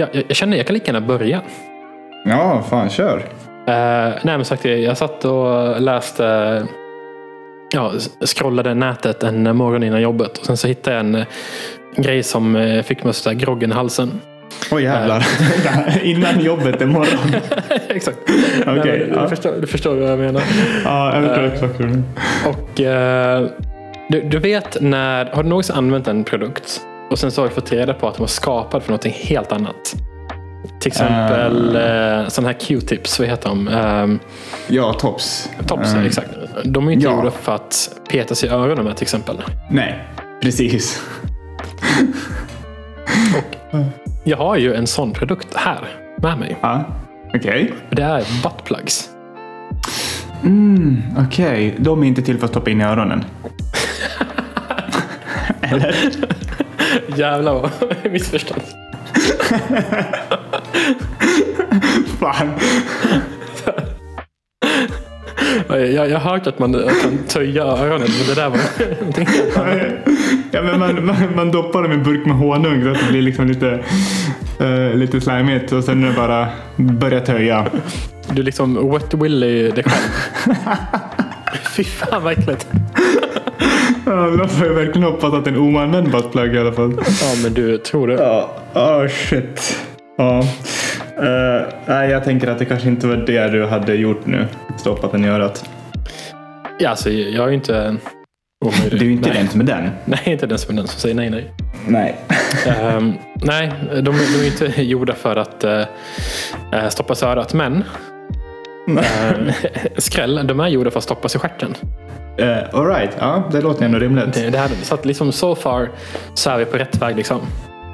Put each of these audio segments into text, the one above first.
jag, jag känner jag kan lika gärna börja. Ja, fan kör. Uh, nej men sagt jag satt och läste, ja, scrollade nätet en morgon innan jobbet. Och sen så hittade jag en uh, grej som uh, fick mig sådär groggen i halsen. Åh oh, jävlar. Innan jobbet imorgon. exakt. Okay, du, ja. förstår, du förstår vad jag menar. Ja, jag förstår exakt vad du menar. Och du, du vet när, har du någonsin använt en produkt och sen så har du fått reda på att den var skapad för någonting helt annat? Till exempel uh, sådana här Q-tips, vad heter de? Um, ja, tops. Tops, Um, exakt. De är inte ja. gjorda för att peta sig i öronen med till exempel. Nej, precis. Jag har ju en sån produkt här med mig. Ja, okej. Det är buttplugs. Mm, okej. De är inte till för att stoppa in i öronen. Eller? Jävlar vad missförstånd. Fan. Jag, jag har hört att man kan töja öronen, men det där var någonting helt annat. Ja, men man, man, man doppar dem i en burk med honung så att det blir liksom lite, uh, lite slimigt och sen är det bara börja töja. Du liksom wet willy dig själv. Fy fan vad äckligt. Ja, då får jag verkligen hoppas att det är en oanvänd buttplug i alla fall. Ja, men du tror det. Ja, oh, shit. Ja. Uh, nej, jag tänker att det kanske inte var det du hade gjort nu. Stoppat den i örat. Ja, alltså, jag är ju inte omöjlig. Du är ju inte nej. den som är den. Nej, inte den som är den som säger nej, nej. Nej. um, nej, de, de är inte gjorda för att uh, stoppas i örat. Men uh, skräll, de är gjorda för att stoppas i stjärten. Uh, Alright, ja det låter ändå rimligt. Det, det här, så att liksom so far så är vi på rätt väg. Liksom.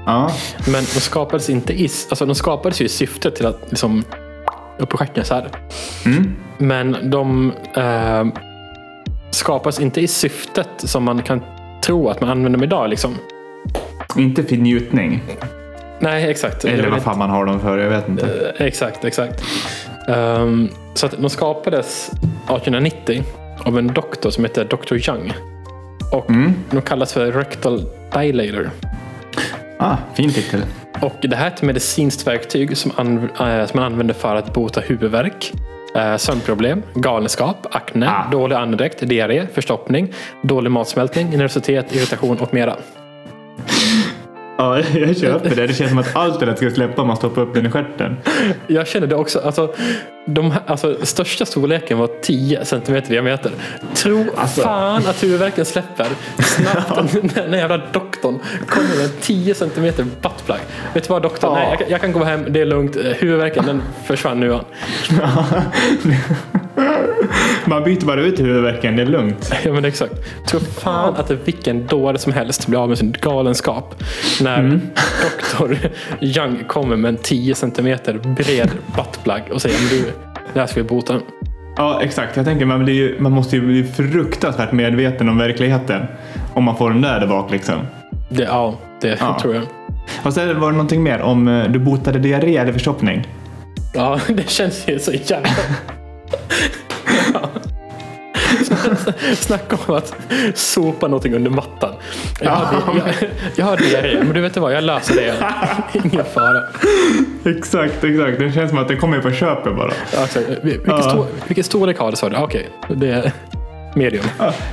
Ja. Men de skapades inte i, alltså de skapades ju i syfte till att liksom upp i stjärten så här. Mm. Men de eh, skapas inte i syftet som man kan tro att man använder dem idag. Liksom. Inte för njutning. Nej, exakt. Eller vad fan man har dem för, jag vet inte. Eh, Exakt, exakt. Um, så att de skapades 1890 av en doktor som heter Dr. Young. Och Mm. de kallas för rectal dilator. Ah, fin titel. Och det här är ett medicinskt verktyg som, anv- eh, som man använder för att bota huvudvärk, eh, sömnproblem, galenskap, akne, Ah. dålig andedräkt, diarré, förstoppning, dålig matsmältning, nervositet, irritation och mera. Ja, jag köper det. Det känns som att allt det där ska släppa om man stoppar upp den i stjärten. Jag känner det också. Alltså, de, här- alltså, största storleken var 10 cm diameter. Tro Alltså. fan att huvudvärken släpper snabbt när den jävla doktorn kommer med en 10 cm buttplug. Vet du vad doktorn? Ja. Nej, jag, kan- jag kan gå hem. Det är lugnt. Huvudvärken den försvann nu. Man byter bara ut huvudvärken, det är lugnt. Ja men exakt. Tror fan att vilken dåre som helst blir av med sin galenskap. När Mm. doktor Young kommer med en 10 cm bred buttplug och säger men du, det här ska vi bota. Ja, exakt. Jag tänker man, ju- man måste ju bli fruktansvärt medveten om verkligheten. Om man får den där där bak liksom. Det, ja, det Ja. tror jag. Och sen var det någonting mer om eh, du botade diarré eller förstoppning. Ja, det känns ju så jävla... Snacka om att sopa någonting under mattan. Jag har, di- jag, har diarré, men du vet vad? Jag löser det. Ingen fara. Exakt, exakt. Det känns som att det kommer på köpet bara. Ja, exakt. Vil- Vilken, Ja. stor, vilken storlek har det sa du? Okej, det är medium.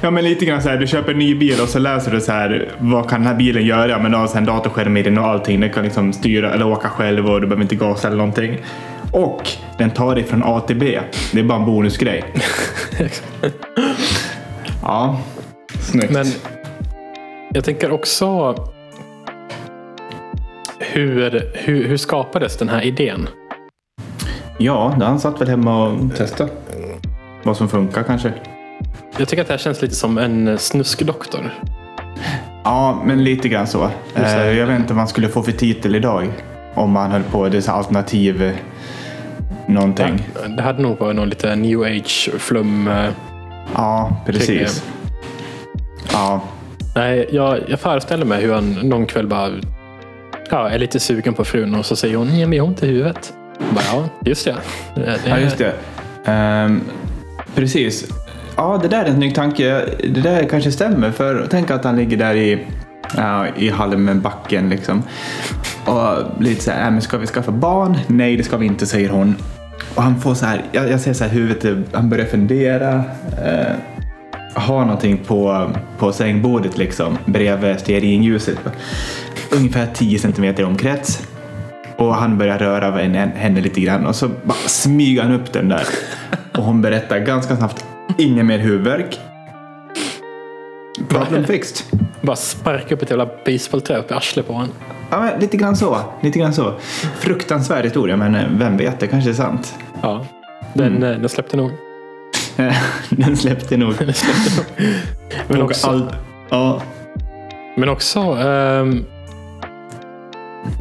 Ja, men lite grann så här. Du köper en ny bil och så läser du så här. Vad kan den här bilen göra? Men du har en datorskärm i den och allting. Den kan liksom styra eller åka själv och du behöver inte gasa eller någonting. Och den tar dig från A till B. Det är bara en bonusgrej. Ja, snyggt. Men jag tänker också hur, hur, hur skapades den här idén? Ja, han satt väl hemma och testade. Vad som funkar kanske. Jag tycker att det här känns lite som en snuskdoktor. Ja, men lite grann så. Eh, jag vet inte vad man skulle få för titel idag. Om man höll på. Det är alternativ någonting. Det hade nog varit någon lite new age flum. eh, Ja, precis. Ja, Nej, jag, jag föreställer mig hur han någon kväll bara ja, är lite sugen på frun och så säger hon, nej men jag har ont i huvudet. Bara, ja, just det. det, ja just det. Ehm, precis. Ja, det där är en snygg tanke. Det där kanske stämmer. För tänk att han ligger där i ja, i Halmenbacken liksom. Och lite så här, äh, men ska vi skaffa barn? Nej, det ska vi inte, säger hon. Och han får så här, jag, jag ser så här huvudet, han börjar fundera. Eh, har någonting på, på sängbordet liksom, bredvid stearinljuset. Ungefär 10 centimeter i omkrets. Och han börjar röra vid henne lite grann och så bara smyger han upp den där. Och hon berättar ganska snabbt, ingen mer huvudvärk. Problem fixed. Bara sparka upp ett jävla basebollträ upp i arslet på honom. Ja, lite grann så. Lite grann så. Fruktansvärd historia, men eh, vem vet, det kanske är sant. Ja, den, mm. den släppte nog. den släppte nog. den släppte nog. Men Och också, all... ja. men också ehm,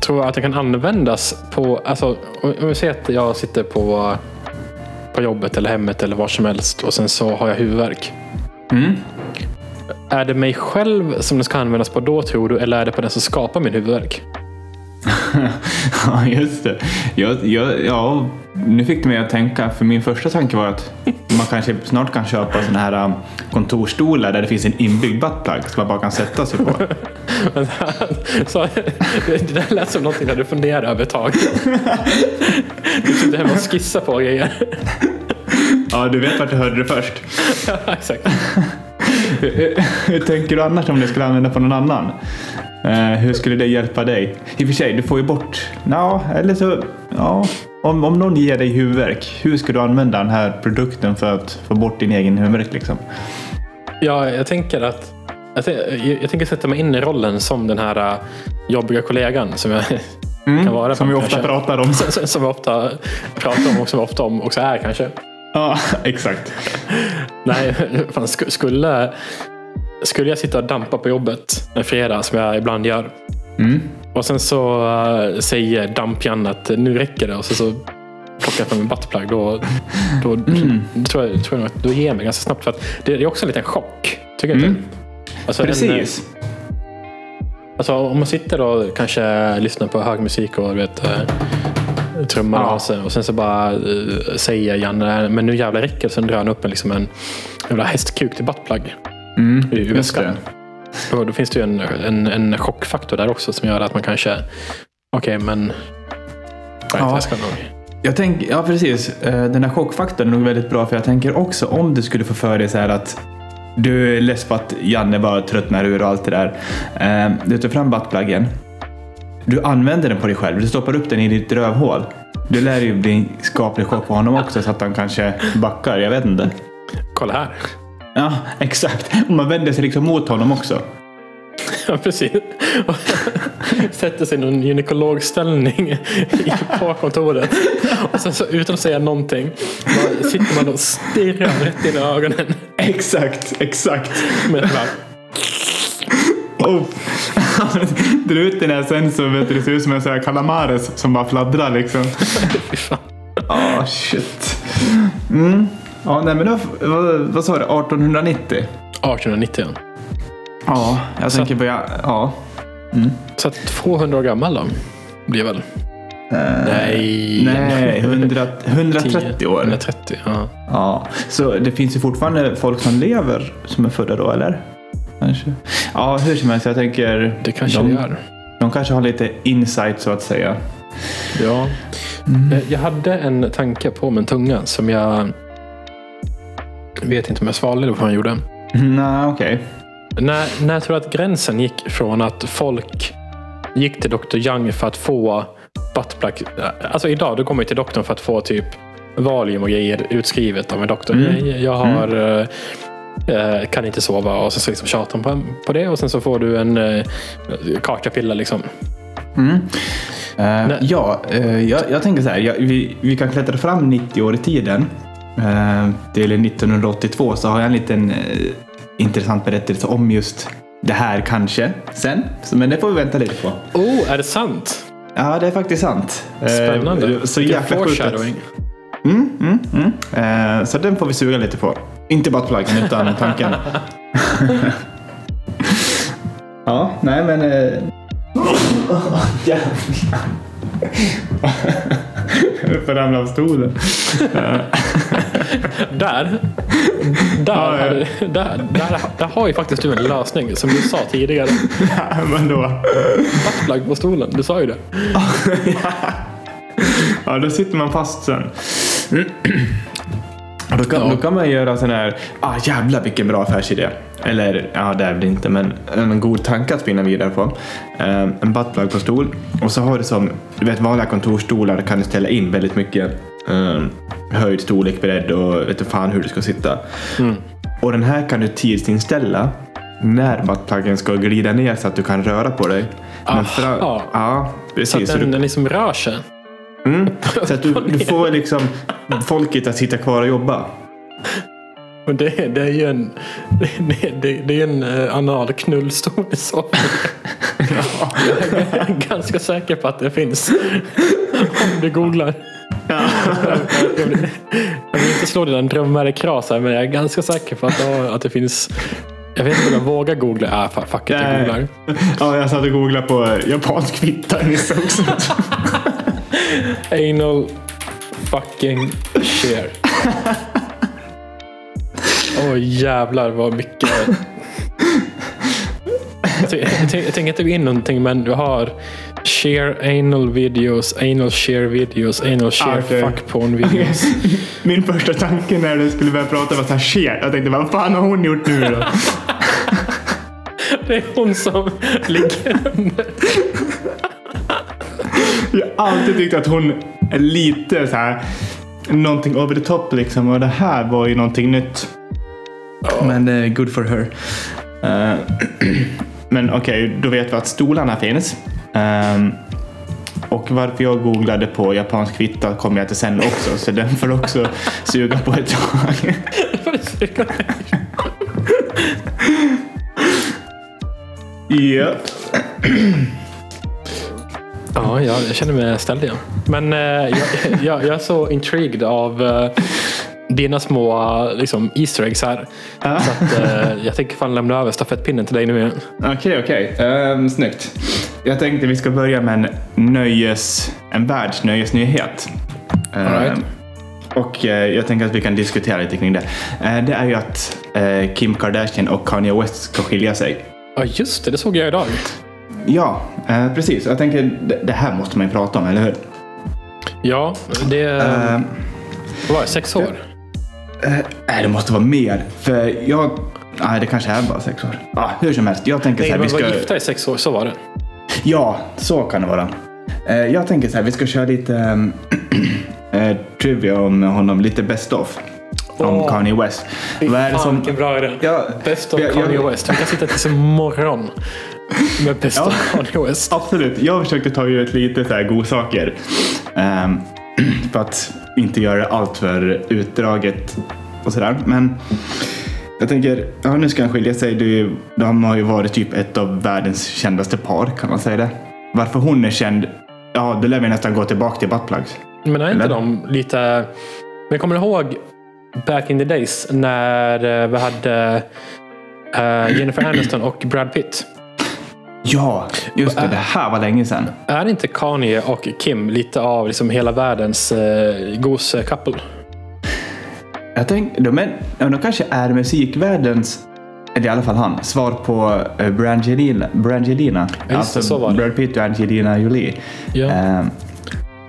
tror jag att det kan användas på, alltså om om vi säger att jag sitter på, på jobbet eller hemmet eller var som helst och sen så har jag huvudvärk. Mm. Är det mig själv som det ska användas på då tror du eller är det på den som skapar min huvudvärk? ja, just det. Jag, jag, ja, nu fick du mig att tänka, för min första tanke var att man kanske snart kan köpa såna här um, kontorstolar där det finns en inbyggd buttplug som man bara kan sätta sig på. så, det där lät som någonting där du funderar över ett tag. Du sitter hemma och skissar på grejer. Ja, du vet vart du hörde det först. Ja, exakt. Hur, tänker du annars om du skulle använda på någon annan? Eh, hur skulle det hjälpa dig? I och för sig, du får ju bort... Ja, eller så... Ja, om, om någon ger dig huvudvärk, hur ska du använda den här produkten för att få bort din egen huvudvärk? Liksom? Ja, jag tänker att jag, jag tänker sätta mig in i rollen som den här äh, jobbiga kollegan som jag kan vara. Mm, som vi ofta kanske. pratar om. Som, som vi ofta pratar om och som vi ofta om också är kanske. Ja, exakt. Nej, fan, sk- skulle, skulle jag sitta och dampa på jobbet en fredag som jag ibland gör. Mm. Och sen så äh, säger Damp-Jan att nu räcker det och så, så plockar jag fram en buttplug. Då, då, då tror jag, tror jag att då ger jag mig ganska snabbt. För att det är också en liten chock. Tycker du Mm. inte? Alltså, en, Precis. Alltså om man sitter och kanske lyssnar på hög musik och du vet, trummar Ja. av sig och sen så bara eh, säger Janne, men nu jävlar räcker det. Sen drar han upp en, liksom en jävla hästkuk till buttplug Mm, i just väskan. det. Då, då finns det ju en, en, en chockfaktor där också som gör att man kanske, okej men nej, Ja. jag ska nog. Jag tänker, ja precis. Eh, Den här chockfaktorn är nog väldigt bra för jag tänker också om du skulle få för dig så här att du är less på att Janne bara tröttnar ur och allt det där. Eh, Du tar fram buttpluggen. Du använder den på dig själv. Du stoppar upp den i ditt rövhål. Det lär ju bli en skaplig chock på honom också så att han kanske backar. Jag vet inte. Kolla här. Ja, exakt. Och man vänder sig liksom mot honom också. Ja, precis. Sätter sig i någon gynekologställning på kontoret. Och sen så utan att säga någonting bara sitter man och stirrar rätt in i ögonen. Exakt, exakt. Med bara, Oh. Dra ut den här sen så vet du, det ser ut som en sån här calamares som bara fladdrar liksom. fan. Ah, shit. Mm. Ja, nej men då, vad, vad sa du, 1890? 1890 ja. Ja, jag Så- tänker på, ja. ja. Så att 200 år gammal då. Blir väl? Nej. Nej, 100, 130 år. 130, ja. Ja, så det finns ju fortfarande folk som lever som är födda då, eller? Kanske. Ja, hur som helst, jag tänker... Det kanske de, det gör. De kanske har lite insight så att säga. Ja. Eh, Jag hade en tanke på min tunga som jag vet inte om jag svalde eller vad han gjorde. Nej, okej. När, när tror du att gränsen gick från att folk gick till Dr. Young för att få buttplug? Alltså idag, du kommer till doktorn för att få typ Valium och grejer utskrivet av en doktor. Mm. Jag, jag har, eh, kan inte sova och sen så liksom tjatar de på, på det och sen så får du en eh, kakapilla liksom. Mm. Nej. ja, eh, jag, jag tänker så här. Jag, vi, vi kan klättra fram 90 år i tiden. Uh, till 1982 så har jag en liten intressant berättelse om just det här kanske sen. Så, men det får vi vänta lite på. Oh, är det sant? Ja, det är faktiskt sant. Spännande. så jäkla sjukt. Mm, mm, mm. Så den får vi suga lite på. Inte bara pluggen utan tanken. ja, nej men... Eh... Jag får ramla av stolen. Där, där, Ja, ja. hade- där, där, där har ju faktiskt du en lösning som du sa tidigare. Men då, Buttplug på stolen, du sa ju det. ja, då sitter man fast sen. Då kan, Ja. då kan man göra sån här, ah jävlar vilken bra affärsidé. Eller ja, det är väl inte, men en god tanke att spinna vidare på. Eh, en buttplug på stol. Och så har du som, du vet vanliga kontorsstolar kan du ställa in väldigt mycket eh, höjd, storlek, bredd och vet du fan hur du ska sitta. Och den här kan du tidsinställa när buttpluggen ska glida ner så att du kan röra på dig. Men Aha. ja, Så precis. att Så den, du, den liksom rör sig. Mm, så att du, du får liksom folket att sitta kvar och jobba. Och det, det är ju en, det, det, det är en uh, anal knullstol i så fall. Jag är ganska säker på att det finns. Om du googlar. Jag vill, jag vill inte slå dina drömmar i kras här, men jag är ganska säker på att, ja, att det finns. Jag vet inte om jag vågar googla. Ah, fuck it, jag googlar. Ja, jag satt och googlade på japansk fitta nyss också. Anal fucking share. Åh jävlar vad mycket. Jag tänker- inte gå in någonting men du har share anal videos, anal share videos, anal share Okej. fuck porn videos. Min första tanke när du skulle börja prata var så här shit. Jag tänkte vad fan har hon gjort nu då? Det är hon som ligger under. Jag har alltid tyckt att hon är lite så här någonting over the top liksom. Och det här var ju någonting nytt. Men det är good for her. Eh, men okej, då vet vi att stolarna finns. Ehm, och varför jag googlade på japansk fitta kommer jag till sen också. Så den får också suga på ett tag. Ja. Ja, jag, känner mig ställd igen. Men eh, jag, jag, jag är så intrigued av eh, dina små liksom, Easter eggs här. Så att, eh, jag tänker fan lämna över stafettpinnen till dig nu igen. Okej, okej. Um, snyggt. Jag tänkte vi ska börja med en nöjes... En världsnöjesnyhet. Ehm, All right. och eh, jag tänker att vi kan diskutera lite kring det. Eh, det är ju att eh, Kim Kardashian och Kanye West ska skilja sig. Ja, just det. Det såg jag idag. Ja, eh, precis. Jag tänker det, här måste man ju prata om, eller hur? Ja, det Eh, vad var det, sex år. Nej, det måste vara mer. För jag... Nej, det kanske är bara sex år. Ah, hur som helst, jag tänker så Nej, här. man Vi var ska... gifta i sex år, så var det. Ja, så kan det vara. Eh, Jag tänker så här, vi ska köra lite eh, trivia om honom, lite best of. Om Åh. Kanye West. Vad är det Fan, som... vilken bra idé. Ja, Best of jag- Kanye jag- West. Vi kan sitta tills imorgon med Best Ja. of Kanye West. Absolut, jag försökte ta ut lite så här godsaker. Um, för att inte göra allt för utdraget och sådär. Men jag tänker, ja nu ska han skilja sig. Det De har ju varit typ ett av världens kändaste par, kan man säga det. Varför hon är känd, ja det lär vi nästan gå tillbaka till buttplugs. Men är inte Eller? de lite... Men kommer du ihåg back in the days när eh, vi hade eh, Jennifer Aniston och Brad Pitt? Ja, just det. Det här var länge sedan. Är inte Kanye och Kim lite av liksom hela världens eh, gos-couple? Jag tänkte, de, är, ja, de kanske är musikvärldens, eller i alla fall han, svar på uh, Brangelina. Brangelina. det, alltså så var det. Brad Pitt och Angelina Jolie. Ja. Eh,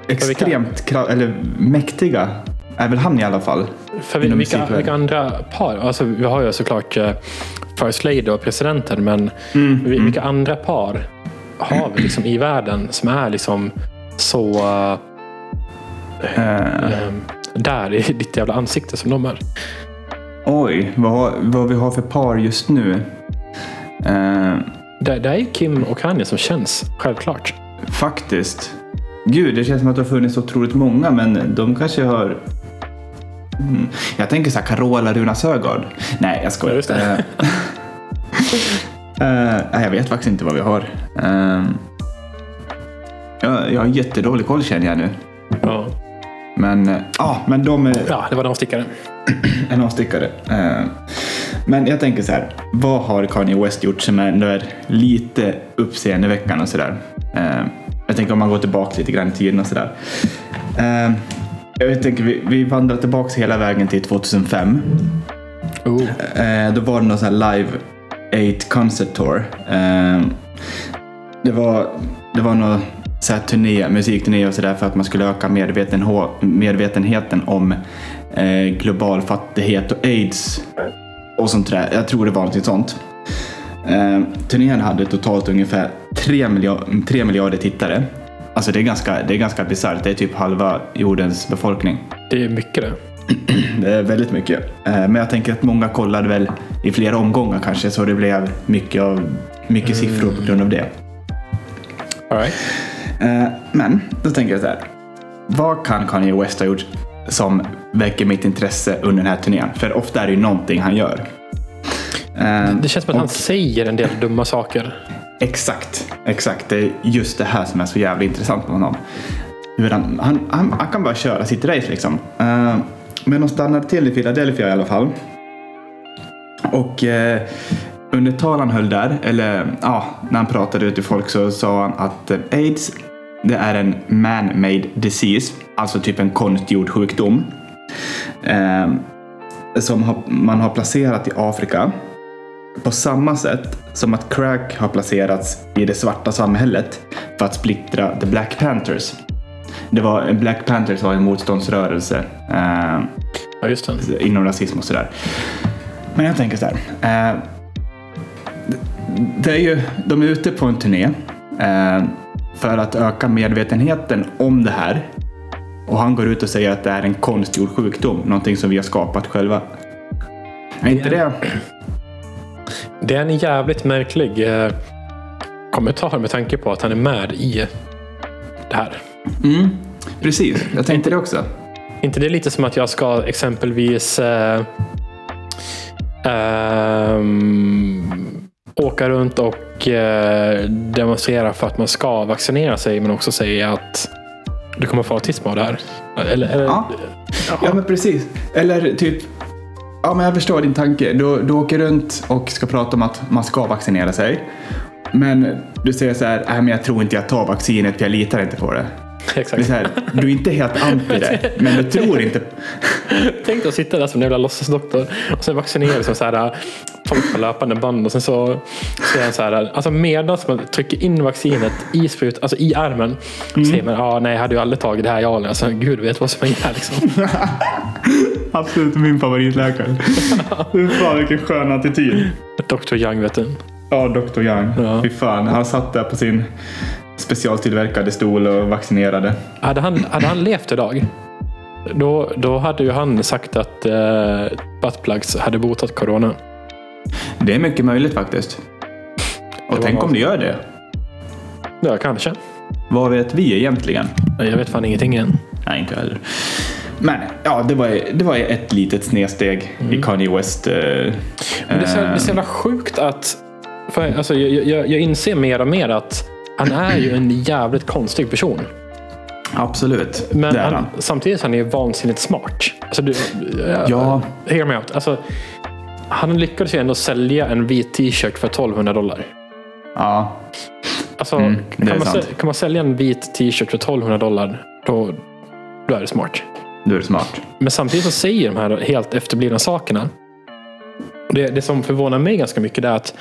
extremt eller mäktiga är väl han i alla fall. För vi, vilka, vilka andra par? Alltså, vi har ju såklart eh, First Lady och presidenten, men Mm, vi- vilka andra par har vi liksom i världen som är liksom så Eh, eh, där i ditt jävla ansikte som de är? oj, vad, har- vad vi har för par just nu. Eh, Det, det är Kim och Kanye som känns, självklart. faktiskt. Gud, det känns som att det har funnits otroligt många, men de kanske har... Mm. Jag tänker så här, Carola Runa Sögaard. Nej, jag skojar. Ja, just det. Nej, jag vet faktiskt inte vad vi har. Uh, jag, jag har jättedålig koll känner jag nu. Ja, Men, eh, ja, men de är ja det var de stickare. en avstickare. Eh, men jag tänker så här, vad har Kanye West gjort som ändå är lite uppseendeväckande och sådär? Eh, jag tänker om man går tillbaka lite grann i tiden och sådär. Jag tänker, vi, vi vandrar tillbaka hela vägen till 2005. Oh. Eh, då var det någon sån här Live 8 Concert Tour. Eh, det var, det var någon så här turné, musikturné och sådär för att man skulle öka medveten, medvetenheten om eh, global fattighet och aids och sånt där. Jag tror det var något sånt. Eh, turnén hade totalt ungefär 3 miljarder, 3 miljarder tittare. Alltså det är ganska, det är ganska bisarrt. Det är typ halva jordens befolkning. Det är mycket det. Det är väldigt mycket. Eh, Men jag tänker att många kollade väl i flera omgångar kanske, så det blev mycket, av, mycket siffror på grund av det. All right. Eh, Men då tänker jag så här. Vad kan Kanye West ha gjort som väcker mitt intresse under den här turnén? För ofta är det ju någonting han gör. Eh, Det känns som att han och- säger en del dumma saker. Exakt, exakt. Det är just det här som är så jävla intressant med honom. Hur han, han, han, han kan bara köra sitt race liksom. Uh, men de stannade till i Philadelphia i alla fall. Och uh, under tal han höll där, eller ja, när han pratade ut till folk så sa han att eh, aids det är en man-made disease, alltså typ en konstgjord sjukdom. Som har, man har placerat i Afrika på samma sätt som att crack har placerats i det svarta samhället för att splittra the Black Panthers. Det var, Black Panthers var en motståndsrörelse eh, Ja, inom rasism och sådär. Men jag tänker så här. Eh, det är ju, de är ute på en turné eh, för att öka medvetenheten om det här. Och han går ut och säger att det är en konstgjord sjukdom, någonting som vi har skapat själva. Är inte det? Det är en jävligt märklig eh, kommentar med tanke på att han är med i det här. Mm, precis, jag tänkte det också. inte det lite som att jag ska exempelvis eh, ehm, åka runt och eh, demonstrera för att man ska vaccinera sig men också säga att du kommer få autism av det här? Eller, eller, Ja. Ja, men precis. Eller typ, ja men jag förstår din tanke. Du, du åker runt och ska prata om att man ska vaccinera sig. Men du säger så här, nej men jag tror inte jag tar vaccinet för jag litar inte på det. Det är Exakt. här, du är inte helt anti det, men du tror inte. Tänk dig att sitta där som en jävla låtsasdoktor och sen vaccinera som så här, folk på löpande band och sen så säger han så här, alltså medan man trycker in vaccinet i sprut, alltså i armen, säger man, ah, nej jag hade ju aldrig tagit det här jag alltså, gud vet vad som är här liksom. Absolut min favoritläkare. Fy fan vilken skön attityd. Dr Young vet du. Ja, Dr. Young. Ja. Fy fan, han satt där på sin specialtillverkade stol och vaccinerade. Hade han, hade han levt idag, då, då hade ju han sagt att eh, buttplugs hade botat corona. Det är mycket möjligt faktiskt. Och tänk något. om det gör det. Ja, kanske. Vad vet vi egentligen? Jag vet fan ingenting än. Nej, inte heller. Men ja, det var, det var ett litet snedsteg i Kanye West. Eh, Men det, är så, det är så jävla sjukt att... För, alltså, jag, jag, jag inser mer och mer att han är ju en jävligt konstig person. absolut, Men det är han, han. samtidigt så är han ju vansinnigt smart. Alltså, du, Ja. Hear me out. Alltså, han lyckades ju ändå sälja en vit t-shirt för 1200 dollar. Ja, Alltså, Mm, kan, man, sant. säl- kan man sälja en vit t-shirt för 1200 dollar, då, då är det smart. Du är smart. Men samtidigt så säger de här helt efterblivna sakerna. Det, det som förvånar mig ganska mycket det är att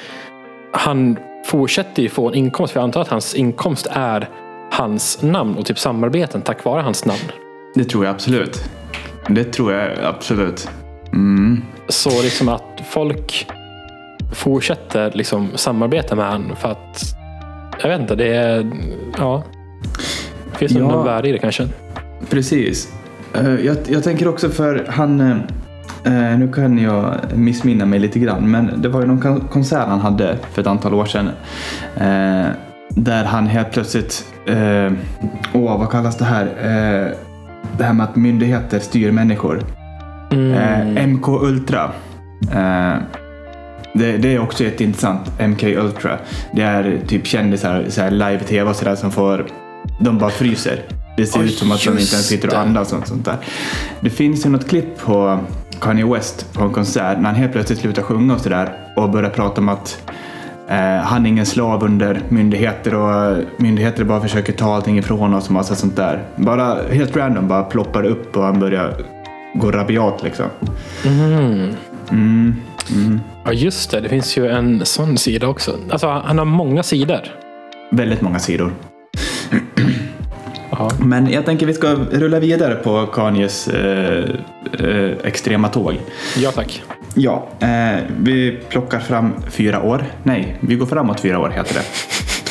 han fortsätter ju få en inkomst. För jag antar att hans inkomst är hans namn och typ samarbeten tack vare hans namn. Det tror jag absolut. Det tror jag absolut. Mm. Så liksom att folk fortsätter liksom samarbeta med honom för att jag vet inte, det är ja. Det finns nog Ja. något värde i det kanske. Precis. Eh, jag, jag tänker också för han, eh, eh, nu kan jag missminna mig lite grann, men det var ju någon kon- konsert han hade för ett antal år sedan. Där han helt plötsligt, åh vad kallas det här? Det här med att myndigheter styr människor. Mm. MK Ultra. Det, det är också jätteintressant. MK Ultra. Det är typ kändisar, så live-tv och sådär som får... De bara fryser. Det ser Oj, ut som att de inte ens sitter och andas och sånt där. Det finns ju något klipp på Kanye West på en konsert när han helt plötsligt slutar sjunga och sådär och börjar prata om att eh, han är ingen slav under myndigheter och myndigheter bara försöker ta allting ifrån oss och massa sånt där. Bara helt random bara ploppar upp och han börjar gå rabiat liksom. Ja, just det. Det finns ju en sån sida också. Alltså, han har många sidor. Väldigt många sidor. Ja. Men jag tänker vi ska rulla vidare på Kanyes eh, eh, extrema tåg. Ja, tack. Ja, eh, vi plockar fram fyra år. Nej, vi går framåt fyra år heter det.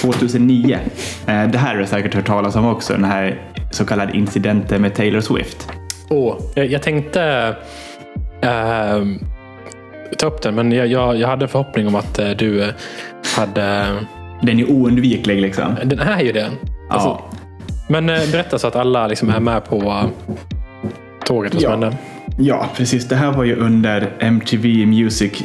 2009. Eh, det här har du säkert hört talas om också, den här så kallade incidenten med Taylor Swift. Åh, jag, jag tänkte eh, ta upp den, men jag, jag, jag hade en förhoppning om att eh, du eh, hade... Den är oundviklig liksom. Den är ju det. Alltså, Ja. Men eh, berätta så att alla liksom är med på eh, tåget. Vad som Ja. Ja, precis. Det här var ju under MTV Music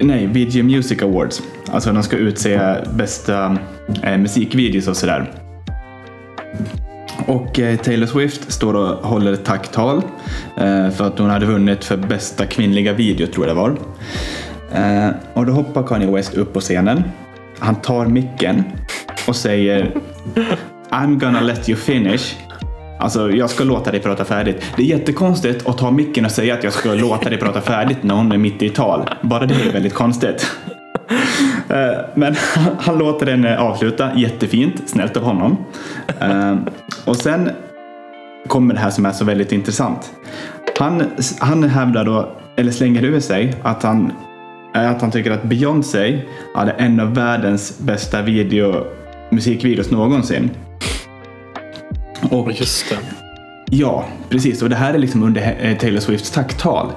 Nej, VG Music Awards. Alltså de ska utse bästa eh, musikvideos och sådär. Och eh, Taylor Swift står och håller ett tacktal eh, för att hon hade vunnit för bästa kvinnliga video, tror jag det var. Eh, och då hoppar Kanye West upp på scenen. Han tar micken och säger I'm gonna let you finish. Alltså, jag ska låta dig prata färdigt. Det är jättekonstigt att ta micken och säga att jag ska låta dig prata färdigt när hon är mitt i tal. Bara det är väldigt konstigt. Eh, men han låter den eh, avsluta jättefint, snällt av honom. Eh, och sen kommer det här som är så väldigt intressant. Han, han hävdar då, eller slänger ur sig, att han, att han tycker att Beyoncé hade en av världens bästa video, musikvideos någonsin. Och Just det. Ja, precis. Och det här är liksom under eh, Taylor Swifts tacktal.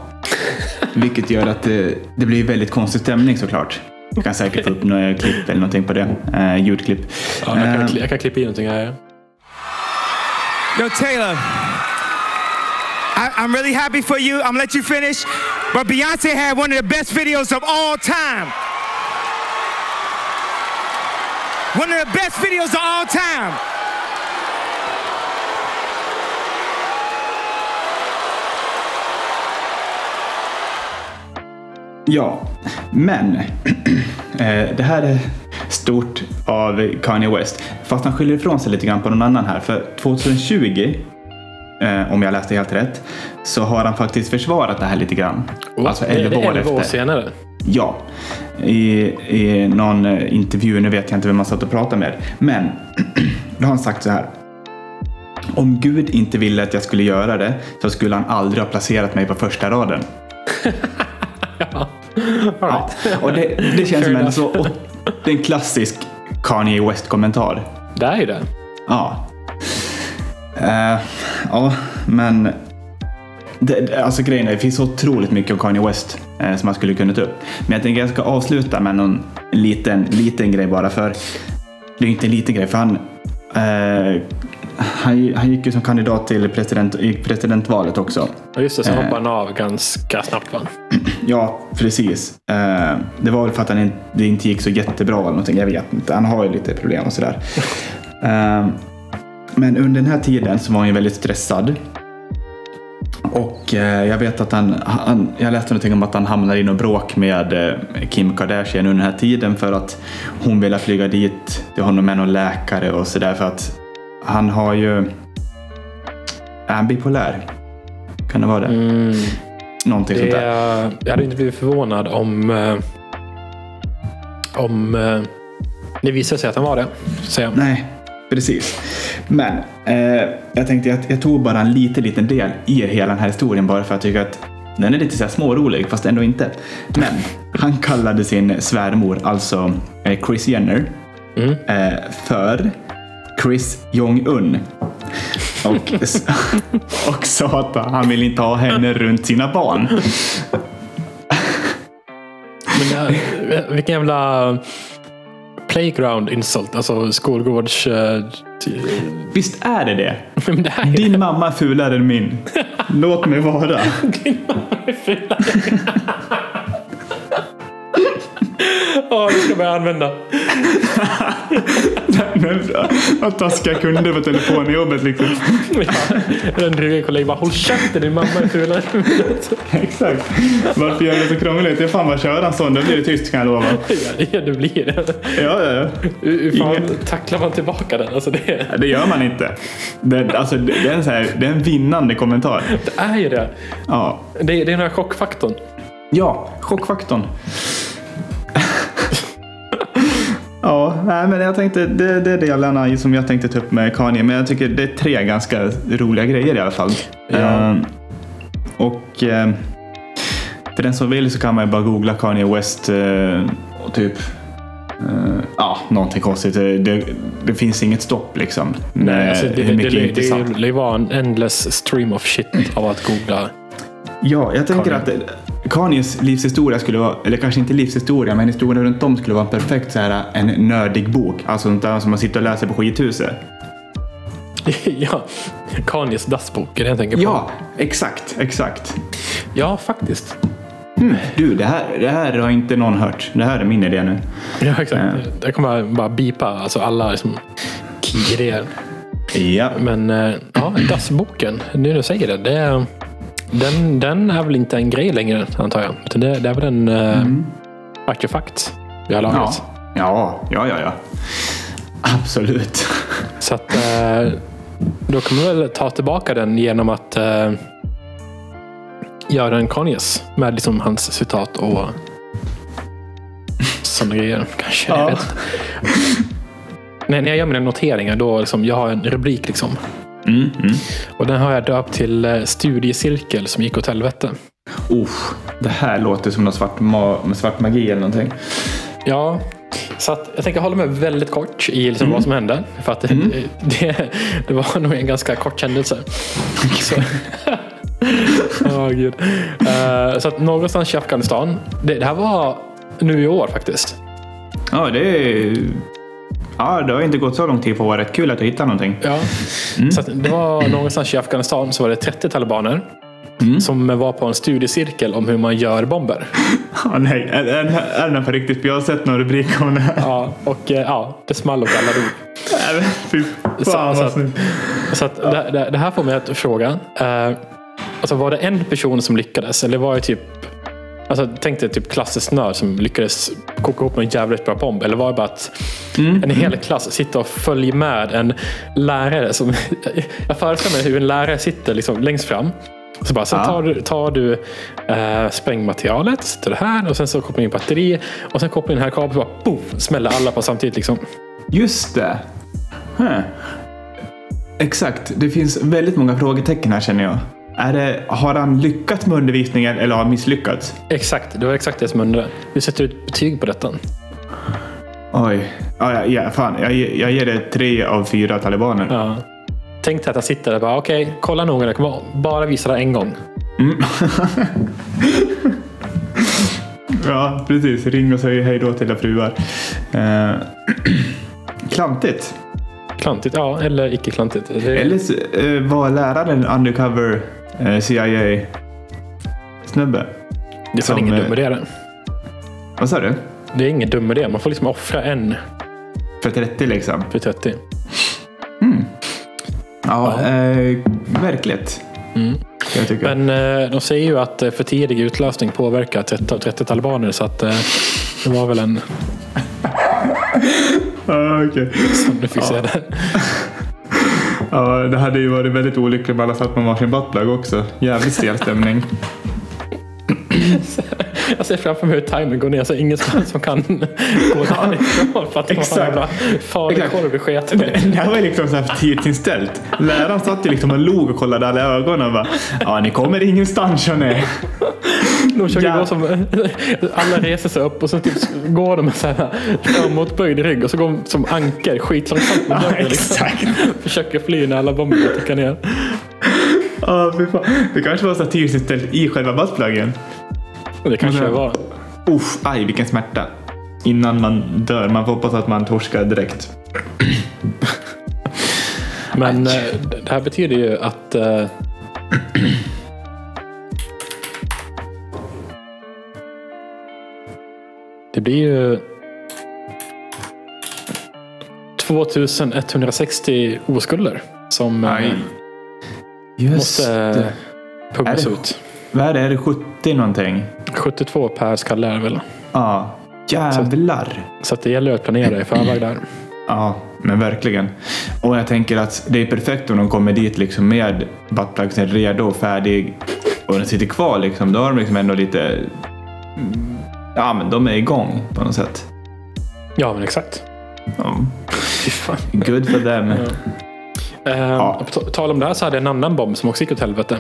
Vilket gör att det, det blir väldigt konstig stämning såklart. Jag kan säkert få upp några klipp eller någonting på det. Eh, ljudklipp. Ja, jag, kan, Eh, jag kan klippa in någonting här. Yo, Taylor, I, I'm really happy for you. I'm gonna let you finish. But Beyonce had one of the best videos of all time. One of the best videos of all time. Ja, men eh, det här är stort av Kanye West. Fast han skyller ifrån sig lite grann på någon annan här. För 2020, eh, om jag läste helt rätt, så har han faktiskt försvarat det här lite grann. alltså Det är 11 år 11 år efter. senare. Ja, i, i någon eh, intervju, nu vet jag inte vem man satt och pratade med, men då har han sagt så här. Om Gud inte ville att jag skulle göra det så skulle han aldrig ha placerat mig på första raden. Ja, right. och det, det känns som en, så, det är en klassisk Kanye West-kommentar. Det är det. Ja. Eh, ja, men det, alltså grejen är, det finns otroligt mycket av Kanye West eh, som man skulle kunna ta upp. Men jag tänker jag ska avsluta med någon liten, liten grej bara för det är inte en liten grej för han eh, han, han gick ju som kandidat till president, i presidentvalet också. Ja, just det. Så Eh. hoppade han av ganska snabbt. Va? Ja, precis. Eh, det var väl för att han inte, det inte gick så jättebra eller någonting. Jag vet inte. Han har ju lite problem och sådär. Eh, men under den här tiden så var han ju väldigt stressad. Och eh, jag vet att han, han, jag läste någonting om att han hamnade i något bråk med eh, Kim Kardashian under den här tiden för att hon ville flyga dit till honom med någon läkare och sådär för att han har ju... Är han bipolär? Kan det vara det? Mm, Någonting sånt det där. jag hade inte blivit förvånad om, eh, om eh, det visade sig att han var det. Så. Nej, precis. Men eh, jag tänkte att jag tog bara en liten, liten del i hela den här historien bara för att jag tycker att den är lite så här smårolig, fast ändå inte. Men han kallade sin svärmor, alltså eh, Chris Jenner, Mm. eh, för Chris Jong-Un. Och, och sa att han vill inte ha henne runt sina barn. Men, vilken jävla playground insult. Alltså skolgårds... eh, Visst är det det? Det är Din mamma är fulare än min. Låt mig vara. Ja, det ska jag börja använda. Vad taskiga kunder på telefon i jobbet liksom. Ja, Den dryga kollegan bara håll käften din mamma är fulare. Exakt. Varför gör det så krångligt? Det är fan bara att köra en sån, då blir det tyst kan jag lova. Ja, det blir det. Ja, ja, ja. Hur fan Inget- tacklar man tillbaka den? Alltså det, Det gör man inte. Det, alltså, det, är en så här, det är en vinnande kommentar. det är ju det. Ja, Det, det är den här chockfaktorn. ja chockfaktorn. Ja, nej, men jag tänkte, det, det är delarna som jag tänkte ta upp med Kanye. Men jag tycker det är tre ganska roliga grejer i alla fall. Ja. Ehm, och eh, för den som vill så kan man ju bara googla Kanye West eh, och typ eh, ja, någonting konstigt. Det, det, finns inget stopp liksom. Nej, alltså det, det, mycket det, det, intressant. det, det var en endless stream of shit av att googla. Ja, jag tänker Kanye. att Kanyes livshistoria skulle vara, eller kanske inte livshistoria, men historien runt om skulle vara perfekt så här, en nördig bok. Alltså sånt där som man sitter och läser på skithuset. ja, Kanyes dassbok är det jag tänker på. Ja, exakt, exakt. ja faktiskt. Du, det här, det här har inte någon hört. Det här är min idé nu. Ja, exakt. Ja. Jag kommer bara bipa alltså alla liksom, key-idéer. Ja. Men eh, ja, dassboken, nu när du säger det. det den, den är väl inte en grej längre antar jag. Utan det, det är väl en uh, artefakt vi har Ja. lagat. ja, ja, ja, ja. Absolut. Så att eh, då kan man väl ta tillbaka den genom att eh, göra en Kanyes med liksom hans citat och sådana grejer. Kanske. Jag Ja. Nej, när jag gör mina noteringar då liksom, jag har en rubrik liksom. Mm, mm. Och den har jag döpt till eh, studiecirkel som gick åt helvete. Uff, det här låter som någon svart, ma- svart magi eller någonting. Ja, så att jag tänker hålla mig väldigt kort i liksom vad som hände. För att det, det, det var nog en ganska kort händelse. Så, Åh, Gud. Eh, så att någonstans i Afghanistan. Det, det här var nu i år faktiskt. Ja, det är... Ja, det har inte gått så lång tid på året. Kul att du hittade någonting. Ja. Så att det var någonstans i Afghanistan så var det 30 talibaner. Som var på en studiecirkel om hur man gör bomber. Ja, nej, är, är, är den på riktigt? Jag har sett någon rubrik om det här. Ja, och eh, ja, det small och alla dog. Nej, Fy Så- fan så vad snyggt. Så att det, det, det här får mig att fråga. Eh, alltså var det en person som lyckades? Eller var det typ Alltså, tänk dig typ klassisk nörd som lyckades koka ihop en jävligt bra bomb. Eller var det bara att en hel klass sitter och följer med en lärare. Som, jag föreställer mig hur en lärare sitter liksom längst fram. Så bara, sen tar du, tar du eh, sprängmaterialet, sätter det här och sen så kopplar du in batteri. Och sen kopplar du in den här kabeln och bara boom, smäller alla på samtidigt. Liksom. Just det. Huh. Exakt. Det finns väldigt många frågetecken här känner jag. Är det, har han lyckats med undervisningen eller har han misslyckats? Exakt, det var exakt det som jag undrade. Hur sätter du ett betyg på detta? Oj. Ja, ja, fan. Jag, jag ger det tre av fyra talibaner. Ja. Tänk dig att jag sitter där och bara, okej, kolla noga. Jag kommer bara visa det en gång. Ja, precis. Ring och säg hej då till era fruar. Eh, klantigt. Klantigt, ja. Eller icke klantigt. Det, Eller eh, var läraren undercover CIA-snubbe? det är fan ingen eh, dum idé det. Vad sa du? Det är ingen dum idé. Man får liksom offra en För 30 liksom? för 30. Ja, Eh, verkligt. Mm. Men eh, de säger ju att eh, för tidig utlösning påverkar 30 av 30 talibaner. Så att eh, det var väl en Ah, okej. som du fick se det. Ja, det hade ju varit väldigt olyckligt om alla satt med varsin buttplug också. Jävligt stel stämning. Jag ser framför mig hur timern går ner så ingen som, kan gå därifrån. För att en Exakt. jävla falukorv i sketen. Det här var ju liksom så här tidsinställt. Läraren satt ju liksom och log och kollade alla ögonen och bara Ja, ni kommer ingenstans hörni. De försöker Ja. gå som, alla reser sig upp och så typ går de med så här framåtböjd rygg och så går de som anker skitlångsamt med Ja, dörren. Liksom. exakt. Försöker fly när alla bomber tickar ner. Ja, fan. Det kanske var så här tidsinställt i själva buttpluggen. Och det kanske det var. Uff, aj vilken smärta. Innan man dör. Man får hoppas att man torskar direkt. Men Aj. eh, det här betyder ju att eh, det blir ju 2160 oskulder som eh, Aj. Just måste det. pumpas Är det- ut. Vad är det? Är det 70 någonting? 72 per skalle är det väl. Ja. Jävlar. Så att det gäller att planera i förväg där. Ja, men verkligen. Och jag tänker att det är perfekt om de kommer dit liksom med buttplugsen redo och färdig och den sitter kvar. Liksom. Då har de liksom ändå lite... mm, Ja, men de är igång på något sätt. Ja, men exakt. Ja. Good for them. Eh, Ja. På ta- tal om det här så hade jag en annan bomb som också gick åt helvete.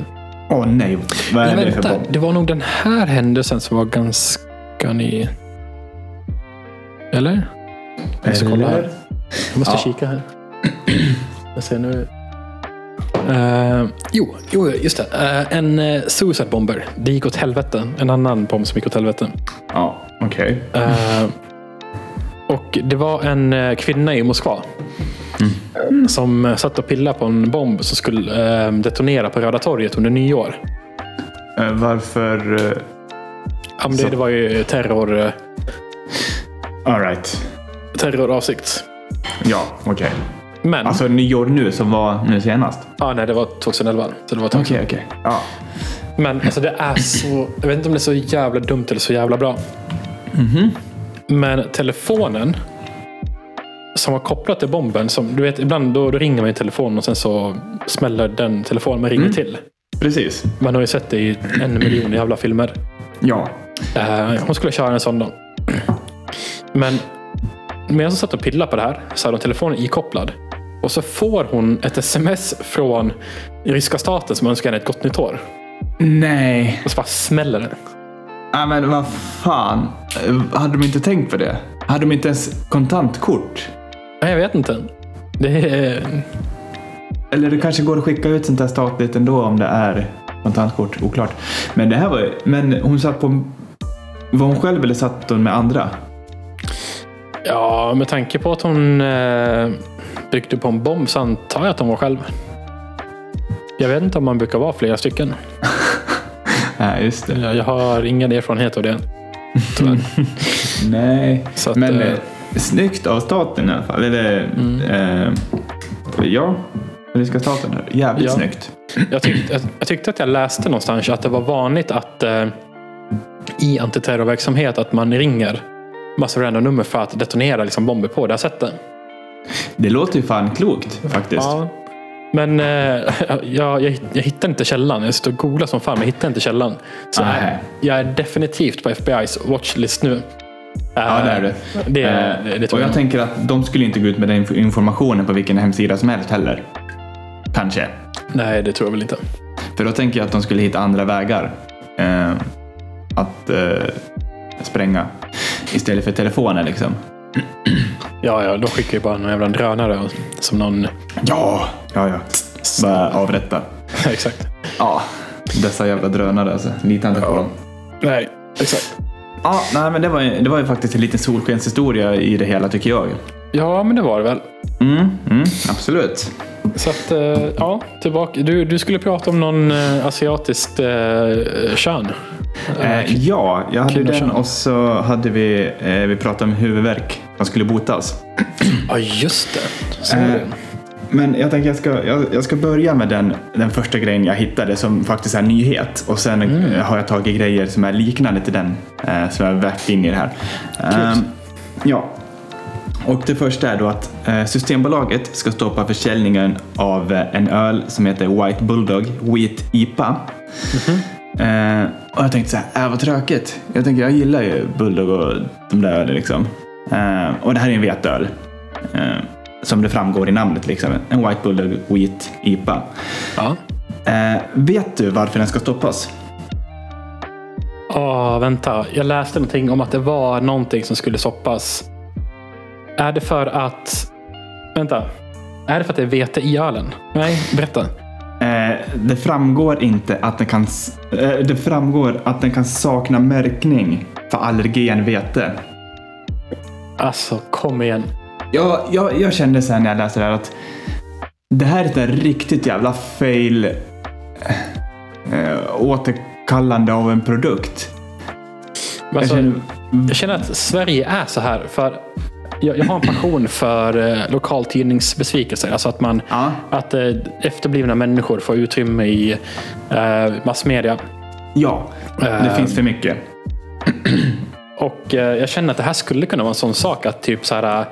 Åh nej, vad är det för bomb? det var nog den här händelsen som var ganska ny. Eller? Jag ska kolla här. Jag måste Ja. kika här. Jag ser nu. Eh, jo, jo, just det. Eh, en uh, suicide bomber. Det gick åt helvete. En annan bomb som gick åt helvete. Ja, okej. Eh, och det var en eh, kvinna i Moskva. Som eh, satt och pillade på en bomb som skulle eh, detonera på Röda torget under nyår. Varför... Ja, det, det var ju terror, All right. terroravsikt. Ja, okej. Men, Alltså nyår nu som var nu senast? ja, nej, det var 2011. Så det var. Okej, okej. Ja. Men alltså det är så, jag vet inte om det är så jävla dumt eller så jävla bra. Men telefonen som var kopplad till bomben, som, du vet ibland då, då ringer man i telefon och sen så smäller den telefonen man ringer till. Precis. Man har ju sett det i en miljon jävla filmer. Ja. Eh, hon skulle köra en sån då. Men medan hon satt och pillade på det här så hade hon telefonen ikopplad. Och så får hon ett sms från ryska staten som önskar henne ett gott nytt år. Nej. Och så bara smäller det. Ja, men vad fan. Hade de inte tänkt på det? Hade de inte ens kontantkort? Nej, jag vet inte. Det är... Eller det kanske går att skicka ut sånt där statligt ändå om det är kontantkort. Oklart. Men det här var ju... Men hon satt på... Var hon själv eller satt hon med andra? Ja, med tanke på att hon eh, byggde på en bomb så antar jag att hon var själv. Jag vet inte om man brukar vara flera stycken. Nej, just det. Jag jag har ingen erfarenhet av det. Tyvärr. Nej. Att, Men eh, eh, snyggt av staten i alla fall. Eller... Eh, ja. Ryska staten. Här. Jävligt Ja. snyggt. Jag, tyck, jag, jag tyckte att jag läste någonstans att det var vanligt att eh, i antiterrorverksamhet att man ringer massor random nummer för att detonera liksom, bomber på det här sättet. Det låter ju fan klokt faktiskt. Ja. Men eh, jag, jag, jag hittar inte källan. Jag står och googlar som fan men jag hittar inte källan. Så Nej. jag, är definitivt på FBI's watchlist nu. Ja, det är du. Det, Eh, det, det och tror jag jag. tänker att de skulle inte gå ut med den inf- informationen på vilken hemsida som helst heller. Kanske. Nej, det tror jag väl inte. För då tänker jag att de skulle hitta andra vägar. Eh, att eh, spränga. Istället för telefoner liksom. Ja, ja, de skickar ju bara någon jävla drönare som någon... Ja! Ja, ja. Bara avrätta. Exakt. Ja. Dessa jävla drönare alltså. Litar inte på dem. Nej, exakt. Ja, nej men det var, ju- det var ju faktiskt en liten solskenshistoria i det hela tycker jag. Ja, men det var det väl. Mm, mm, absolut. Så att, eh, ja, tillbaka. Du, du skulle prata om någon eh, asiatiskt eh, kön. Eh, ja, jag hade Kul den och så hade vi, eh, vi pratade om huvudvärk som skulle botas. Ja, just det. Eh, det. Men jag tänker jag ska, jag, jag ska börja med den, den första grejen jag hittade som faktiskt är nyhet. Och sen Mm. eh, har jag tagit grejer som är liknande till den eh, som jag vävt in i det här. Ehm, ja. Och det första är då att eh, Systembolaget ska stoppa försäljningen av eh, en öl som heter White Bulldog Wheat IPA. Eh, och jag tänkte så här, äh, vad tråkigt. Jag tänker, jag gillar ju Bulldog och de där ölen liksom. Eh, och det här är en vetöl. Eh, som det framgår i namnet liksom. En White Bulldog Wheat IPA. Ja. Eh, vet du varför den ska stoppas? Åh, vänta. Jag läste någonting om att det var någonting som skulle stoppas. Är det för att... Vänta. Är det för att det är vete i ölen? Nej, berätta. Eh, det framgår inte att den kan... Eh, det framgår att den kan sakna märkning för allergen vete. Alltså, kom igen. Jag, jag, jag kände sen när jag läste det här att det här är ett riktigt jävla fail eh, återkallande av en produkt. Alltså, jag känner, jag känner att Sverige är så här. För jag, jag har en passion för eh, lokaltidningsbesvikelser. Alltså att, man, Ja. att eh, efterblivna människor får utrymme i eh, massmedia. Ja, det Eh. finns för mycket. Och eh, jag känner att det här skulle kunna vara en sån sak att typ så här.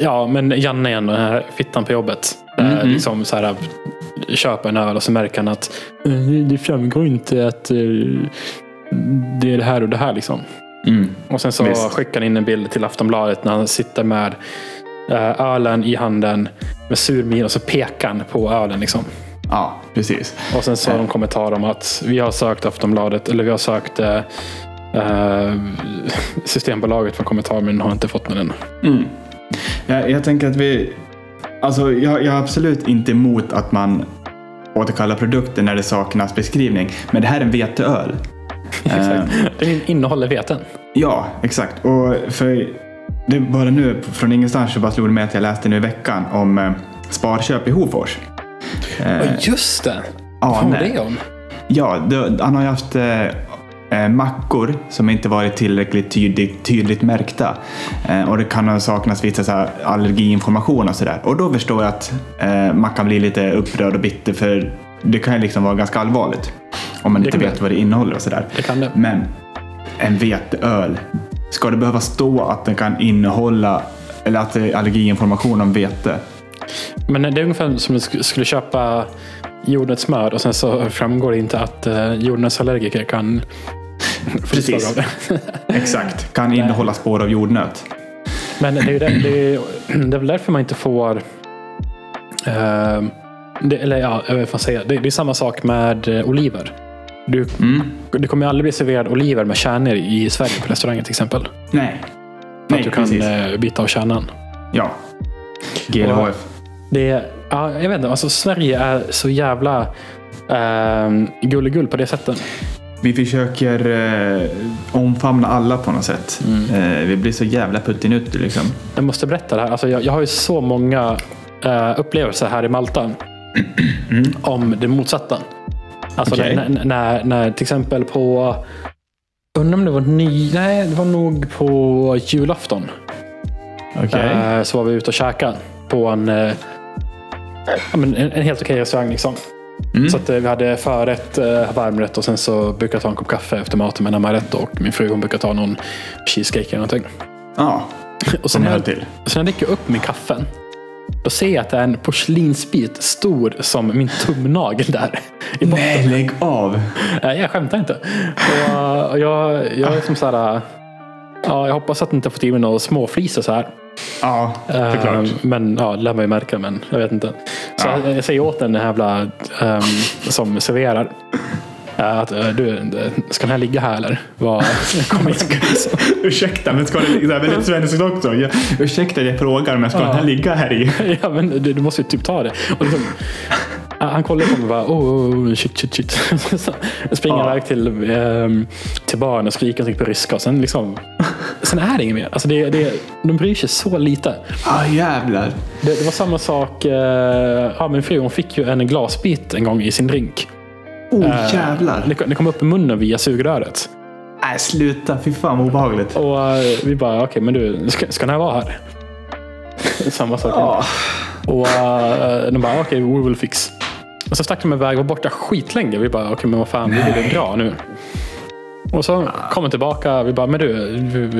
ja, men Janne igen, den här fittan på jobbet. eh, liksom så här, köper en öl och så märker han att det framgår inte att det är det här och det här. Liksom. Mm. Och sen så Visst. skickar han in en bild till Aftonbladet när han sitter med eh, ölen i handen med sur min och så pekar han på ölen. Liksom. Ja, precis. Och sen så har de kommentar om att vi har sökt Aftonbladet, eller vi har sökt eh, eh, Systembolaget för kommentar men har inte fått någon än. Mm. Jag, jag tänker att vi... Alltså, jag, jag är absolut inte emot att man återkallar produkter när det saknas beskrivning. Men det här är en veteöl. Eh, Den innehåller veten. ja, exakt. Och för det bara nu från ingenstans så bara slog det mig att jag läste nu i veckan om eh, Sparköp i Hofors. Eh, Just det! ja, Vad var nej. det om? Ja, det, han har ju haft eh, eh, mackor som inte varit tillräckligt tydligt, tydligt märkta. Eh, och det kan ha saknats vissa så här, allergiinformation och sådär. Och då förstår jag att eh, man kan bli lite upprörd och bitter för det kan ju liksom vara ganska allvarligt. Om man Det inte vet det. vad det innehåller och sådär. Det kan det. Men en veteöl, ska det behöva stå att den kan innehålla eller att det är allergiinformation om vete? Men det är ungefär som att du skulle köpa jordnötssmör och sen så framgår det inte att uh, jordnötsallergiker kan Precis. Exakt, kan innehålla spår av jordnöt. Men det är, ju det, det, är, det är väl därför man inte får... eh, det, eller ja, jag vet inte vad jag säga. Det, det är samma sak med eh, oliver. Du, Mm. det kommer aldrig bli serverad oliver med kärnor i Sverige på restauranger till exempel. Nej. För Nej, att du kan precis. eh, bita av kärnan. Ja. GLHF. Det ja, jag vet inte, alltså Sverige är så jävla uh, gulligull på det sättet. Vi försöker eh, omfamna alla på något sätt. Mm. Eh, vi blir så jävla puttinutter liksom. Jag måste berätta det här. Alltså jag, jag har ju så många eh, upplevelser här i Malta om det motsatta. Alltså Okej. när, när, när, till exempel på... Undrar om det var ny... Nej, det var nog på julafton. Okej. Eh, så var vi ute och käkade på en, eh, en, en helt okej restaurang. Liksom. Mm. Så att, eh, vi hade förrätt, varmrätt och sen så brukade jag ta en kopp kaffe efter maten med närmarätt. Och min fru hon brukar ta någon cheesecake eller någonting. Ja, Och som sen när till. så när jag dricker upp min kaffe. Då ser jag att det är en porslinsbit stor som min tumnagel där. I botten. Nej, lägg av. Jag skämtar inte. Och, jag, jag är som så här. Ja, jag hoppas att jag inte fått i mig några småflisor så här. Ja, såklart. Men ja, det lär man ju märka, men jag vet inte. Så Ja. jag, jag säger åt den jävla um, som serverar. Eh, Att eh, du, ska den här ligga här eller? Vad, kom. Ursäkta, men ska det ligga... Väldigt svenskt också. Jag, ursäkta, jag frågar, men ska Ja. den här ligga här i? ja, men du, du måste ju typ ta det. Liksom, han kollar på mig och bara, oh, oh shit, shit, shit. Så jag springer Ja. iväg till, ehm, till baren och skriker någonting på ryska. Och sen, liksom, sen är det inget mer. Alltså det, det, de bryr sig så lite. Ah, jävlar. Det, det var samma sak. eh, ja, min fru hon fick ju en glasbit en gång i sin drink. Oh, jävlar. Det, kom- det kom upp i munnen via sugröret. Nej, sluta. Fy fan vad obehagligt. Och eh, vi bara, okej men du, ska, ska den här vara här? Samma sak. Ja. Och uh, de bara, okej, we will fix. Och så stack de iväg och var borta skitlänge. Vi bara, okej men vad fan, vi vill dra nu. Och så kommer tillbaka. Vi bara, men du,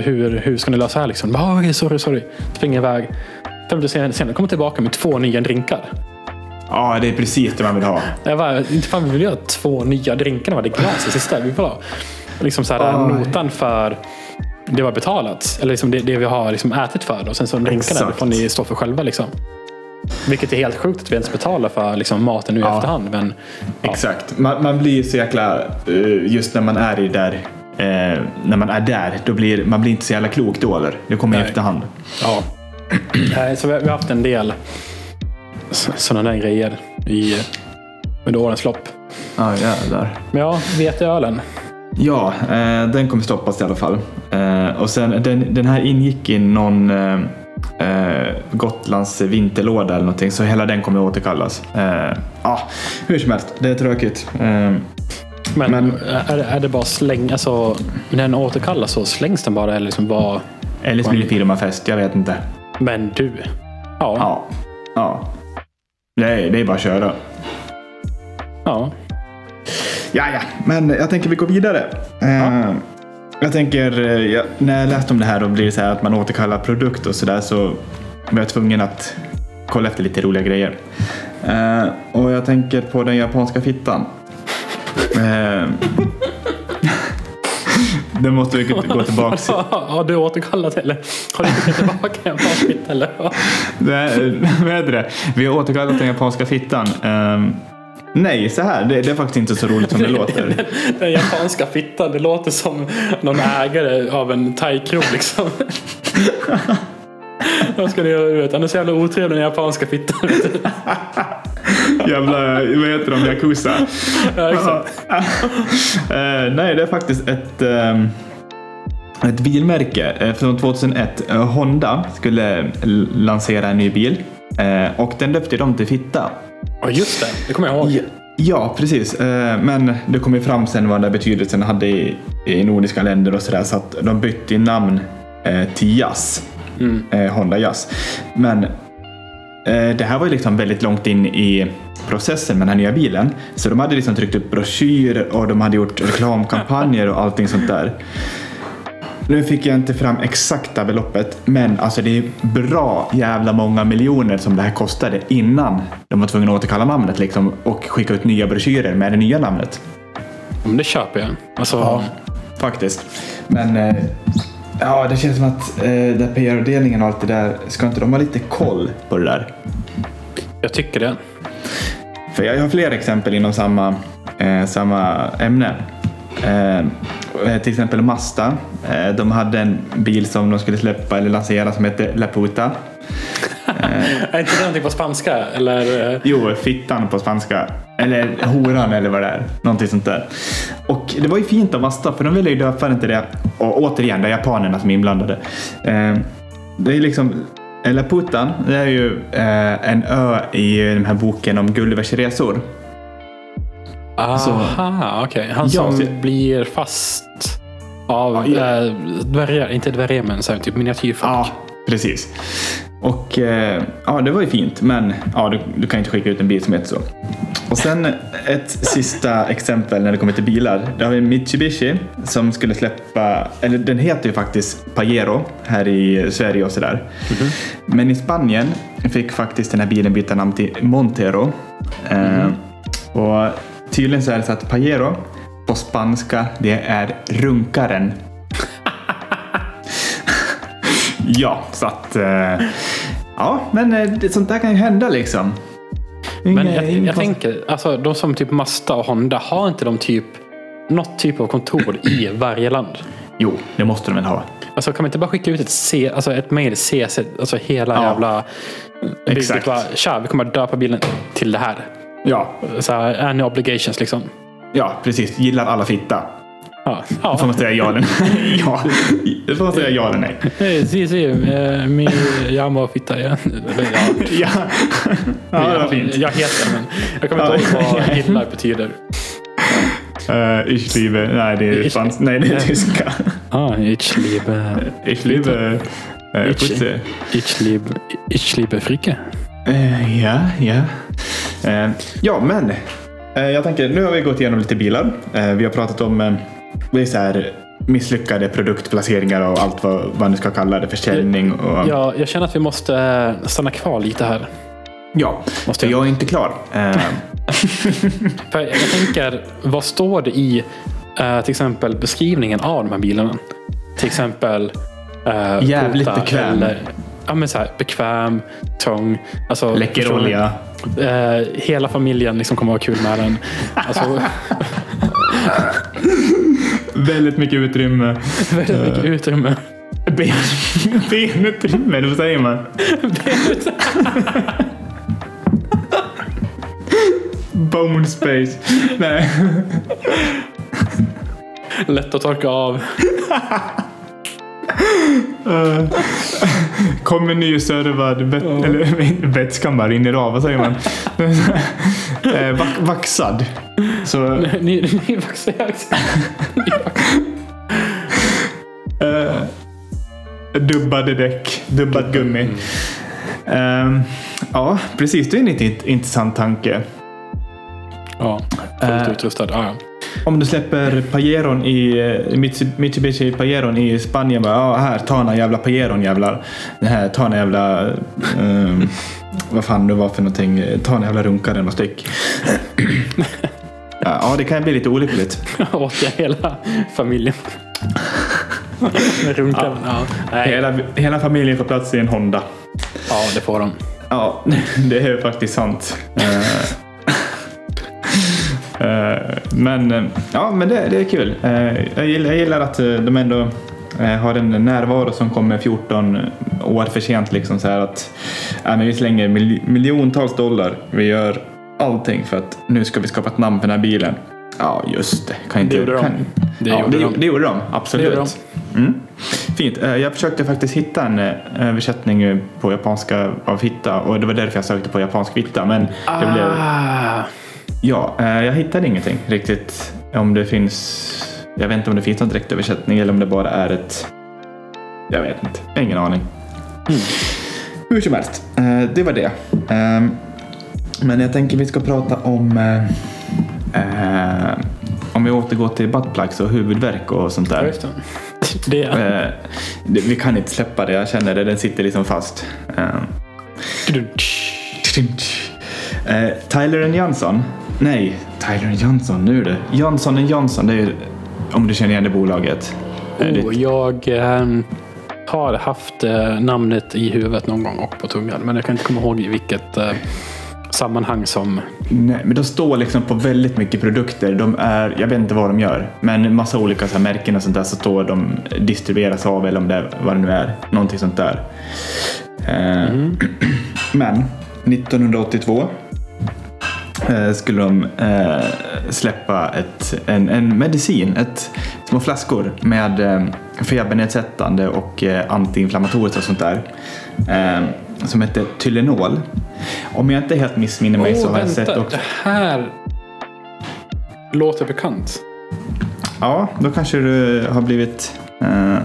hur, hur ska ni lösa det här liksom? Bara, okej, sorry, sorry. Springer iväg. Fem minuter senare, senare kommer tillbaka med två nya drinkar. Ja, det är precis det man vill ha. Jag bara, inte fan vi vill göra två nya drinkar. Var det glas i sista. Vi vill ha liksom så här, Oj. notan för det var betalat. Eller liksom det, det vi har liksom ätit för. Och sen så drinkarna får ni stå för själva. Liksom. Vilket är helt sjukt att vi ens betalar för liksom, maten nu i Ja. efterhand. Men ja, Exakt. Man, man blir så jäkla... eh, just när man är i där... eh, när man är där, då blir man blir inte så jävla klok då eller? Det kommer i Nej. efterhand. ja. Så vi, vi har haft en del sådana där grejer i, under årens lopp. Ah, jävlar. Ja, veteölen. Ja, eh, den kommer stoppas i alla fall. Eh, och sen, den, den här ingick i någon eh, eh Gotlands vinterlåda eller någonting, så hela den kommer återkallas. Ja, ah, hur som helst, det är tråkigt. Eh, men, men, är, är det bara släng, alltså när den återkallas så slängs den bara eller liksom bara... Eller så blir det firmafest, jag vet inte. Men du. Ja. Ja. ja. Nej, det är bara att köra. Ja. Ja, ja, men jag tänker vi går vidare. Ja. Eh, jag tänker, eh, när jag läste om det här och blir det så här att man återkallar produkt och så där så var jag tvungen att kolla efter lite roliga grejer. Eh, och jag tänker på den japanska fittan det måste vi gå tillbaka till. Har du återkallat eller? Har du skickat tillbaka en parskit eller? Nej, vad heter det? Vi har återkallat den japanska fittan. Um, Nej, så här. Det, det, är faktiskt inte så roligt som det låter. Den, den, japanska fittan, det låter som någon ägare av en thaikrog liksom. De skulle göra han är så jävla otrevlig den japanska fittan. Jävla, vad heter de, Yakuza? Ja, exakt. uh, nej, det är faktiskt ett... Um, ett bilmärke eh, från 2001. Honda skulle lansera en ny bil och den döpte de till Fitta. Ja, just det. Det kommer jag ihåg. Ja, ja precis. Men det kom ju fram sen vad den där betydelsen hade i, i nordiska länder och sådär så att de bytte namn till Jazz. Mm. Honda Jazz. Men Eh, det här var ju liksom väldigt långt in i processen med den här nya bilen. Så de hade liksom tryckt upp broschyrer och de hade gjort reklamkampanjer och allting sånt där. Nu fick jag inte fram exakta beloppet, men alltså det är bra jävla många miljoner som det här kostade innan de var tvungna att återkalla namnet liksom och skicka ut nya broschyrer med det nya namnet. Men det köper jag. Alltså... Ja, faktiskt. Men eh, Ja, det känns som att eh, där PR-avdelningen och allt det där, ska inte de ha lite koll på det där? Jag tycker det. För jag har fler exempel inom samma, eh, samma ämne. Eh, eh till exempel Mazda. Eh, de hade en bil som de skulle släppa eller lansera som hette Laputa. Är inte det någonting på spanska? Eller? Jo, fittan på spanska. Eller horan eller vad det är. Någonting sånt där. Och det var ju fint av Asta, för de ville ju döpa den till det. Och återigen, det är japanerna som är inblandade. Eh, det är liksom Laputan, det är ju eh, en ö i den här boken om Gullivers resor. Aha, okej. Okay. Han som ja, blir fast av ja, ja. Äh, eh, dvärgar, inte dvärgar men så här, typ miniatyrfolk. Ja, precis. Och eh, ja, det var ju fint, men ja, du, du, kan inte skicka ut en bil som heter så. Och sen ett sista exempel när det kommer till bilar. Där har vi Mitsubishi som skulle släppa, eller den heter ju faktiskt Pajero här i Sverige och sådär. Mm -hmm. Men i Spanien fick faktiskt den här bilen byta namn till Montero. Mm -hmm. eh, mhm. och tydligen så är det så att Pajero på spanska, det är runkaren. Ja, så att... Eh, ja, men eh, sånt där kan ju hända liksom. Inga, men jag, jag, tänker, alltså de som typ Mazda och Honda, har inte de typ något typ av kontor i varje land? Jo, det måste de väl ha. Alltså kan man inte bara skicka ut ett, C, alltså, ett mail, CC, alltså hela ja, jävla... Exakt. Bara, Tja, vi kommer att döpa bilen till det här. Ja. Så här, any obligations liksom. Ja, precis. Gillar alla fitta. Ja. ja. Får man säga ja eller nej? ja. Får man säga ja eller nej. Hej, si, si. Eh, min jamma och fitta igen. ja. ja, det var fint. Jag heter men jag kommer inte ihåg vad Hitler betyder. Uh, ich liebe... Nej, det är fransk. Nej, det är tyska. Ah, ich liebe... Ich liebe... Uh, ich, ich, liebe ich liebe Fricke. Uh, ja, ja. Uh, ja, men. Jag tänker, nu har vi gått igenom lite bilar. Vi har pratat om det är så här, misslyckade produktplaceringar och allt vad, vad nu ska kalla det, försäljning. Och... Ja, jag känner att vi måste eh, stanna kvar lite här. Ja, måste jag. jag är inte klar. Eh. jag tänker, vad står det i eh, till exempel beskrivningen av de här bilarna? Till exempel Uh, Jävligt Kota, bekväm. Eller, ja, men så här, bekväm, tung. Alltså, Läcker olja. Uh, hela familjen liksom kommer att ha kul med den. Alltså, Väldigt mycket utrymme. Väldigt mycket eh. utrymme. Ben... Benutrymme, eller vad säger man? Benutrymme. Bone space. Nej. Lätt att torka av. Uh, kommer ny servad, bet, oh. eller vätskan bara rinner av, vad säger man? uh, vaxad. Så... ni, ni, ni är faktiskt uh, Dubbade däck, dubbat gummi. Mm. Uh, ja, precis. Det är en int intressant tanke. Ja, fullt uh, utrustad. Ah, ja. Om du släpper Pajeron i eh, Mitsubishi Pajeron i Spanien. Bara, ah, här, ta den jävla Pajeron jävlar. Det här, ta den jävla... Um, vad fan det var för någonting. Ta den jävla runkaren och stick ja, det kan bli lite olyckligt. Åt jag hela familjen. Med runkaren. Ja. Nej. Hela, hela familjen får plats i en Honda. ja, det får de. Ja, det är faktiskt sant. Eh, eh, men eh, ja, men det, det är kul. Jag gillar, jag gillar att de ändå har en närvaro som kommer 14 år för sent. Liksom, så här att, ja, men vi slänger mil, miljontals dollar. Vi gör allting för att nu ska vi skapa ett namn för den här bilen. Ja, just det. Kan inte, Det gjorde de. kan, Det ja, gjorde det, de. det gjorde de. Absolut. Gjorde Mm. Fint. Eh, Jag försökte faktiskt hitta en eh, översättning på japanska av hitta och det var därför jag sökte på japansk vitta. Men det blev, Ah. ja, eh, jag hittade ingenting riktigt. Om det finns, jag vet inte om det finns någon direktöversättning eller om det bara är ett, jag vet inte, ingen aning. Hur som helst, det var det. Men jag tänker vi ska prata om eh, eh, om vi återgår till buttplugs och huvudvärk och sånt Ja, där. just det. det. Eh, Vi kan inte släppa det, jag känner det. Den sitter liksom fast. Eh, eh, Tyler and Johnson. Nej, Tyler and Johnson. Nu är det. Johnson and Johnson. Det är ju, om du känner igen det bolaget. Eh, Oh, jag ehm, har haft eh, namnet i huvudet någon gång och på tungan. Men jag kan inte komma ihåg i vilket eh, sammanhang som... Nej, men de står liksom på väldigt mycket produkter. De är, jag vet inte vad de gör, men en massa olika så märken och sånt där så står de distribueras av eller om det är vad det nu är. Någonting sånt där. Eh, Men 1982 eh, skulle de eh, släppa ett, en, en medicin, ett, små flaskor med febernedsättande och antiinflammatoriskt och sånt där. Som hette Tylenol. Om jag inte helt missminner mig så Åh, har jag sett också. det här låter bekant. Ja, då kanske du har blivit eh,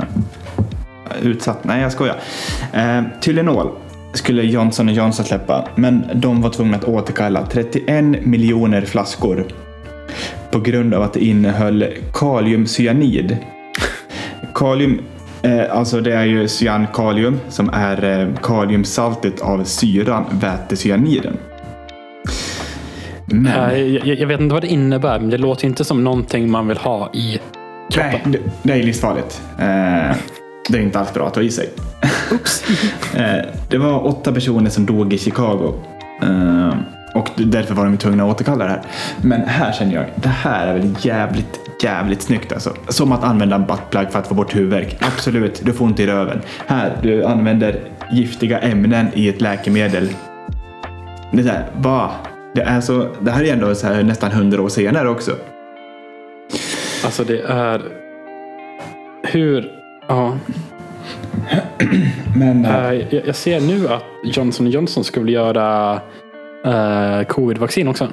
utsatt. Nej, jag skojar. Eh, Tylenol skulle Johnson Johnson släppa, men de var tvungna att återkalla 31 miljoner flaskor på grund av att det innehöll kaliumcyanid. Kalium, alltså det är ju cyankalium som är eh, kaliumsaltet av syran vätecyaniden. Men... Eh, Jag, jag vet inte vad det innebär, men det låter inte som någonting man vill ha i Nej, det, är livsfarligt. Eh, det är inte alls bra att ta i sig. eh, det var åtta personer som dog i Chicago. Eh, och därför var de tvungna att återkalla det här. Men här känner jag, det här är väl jävligt, jävligt snyggt alltså. Som att använda en buttplug för att få bort huvudvärk. Absolut, du får ont i röven. Här, du använder giftiga ämnen i ett läkemedel. Det är så här, va? Det, är så, det här är ändå så här, nästan hundra år senare också. Alltså det är... Hur... Ja. Men, Eh, jag, jag ser nu att Johnson Johnson skulle göra uh, covid-vaccin också.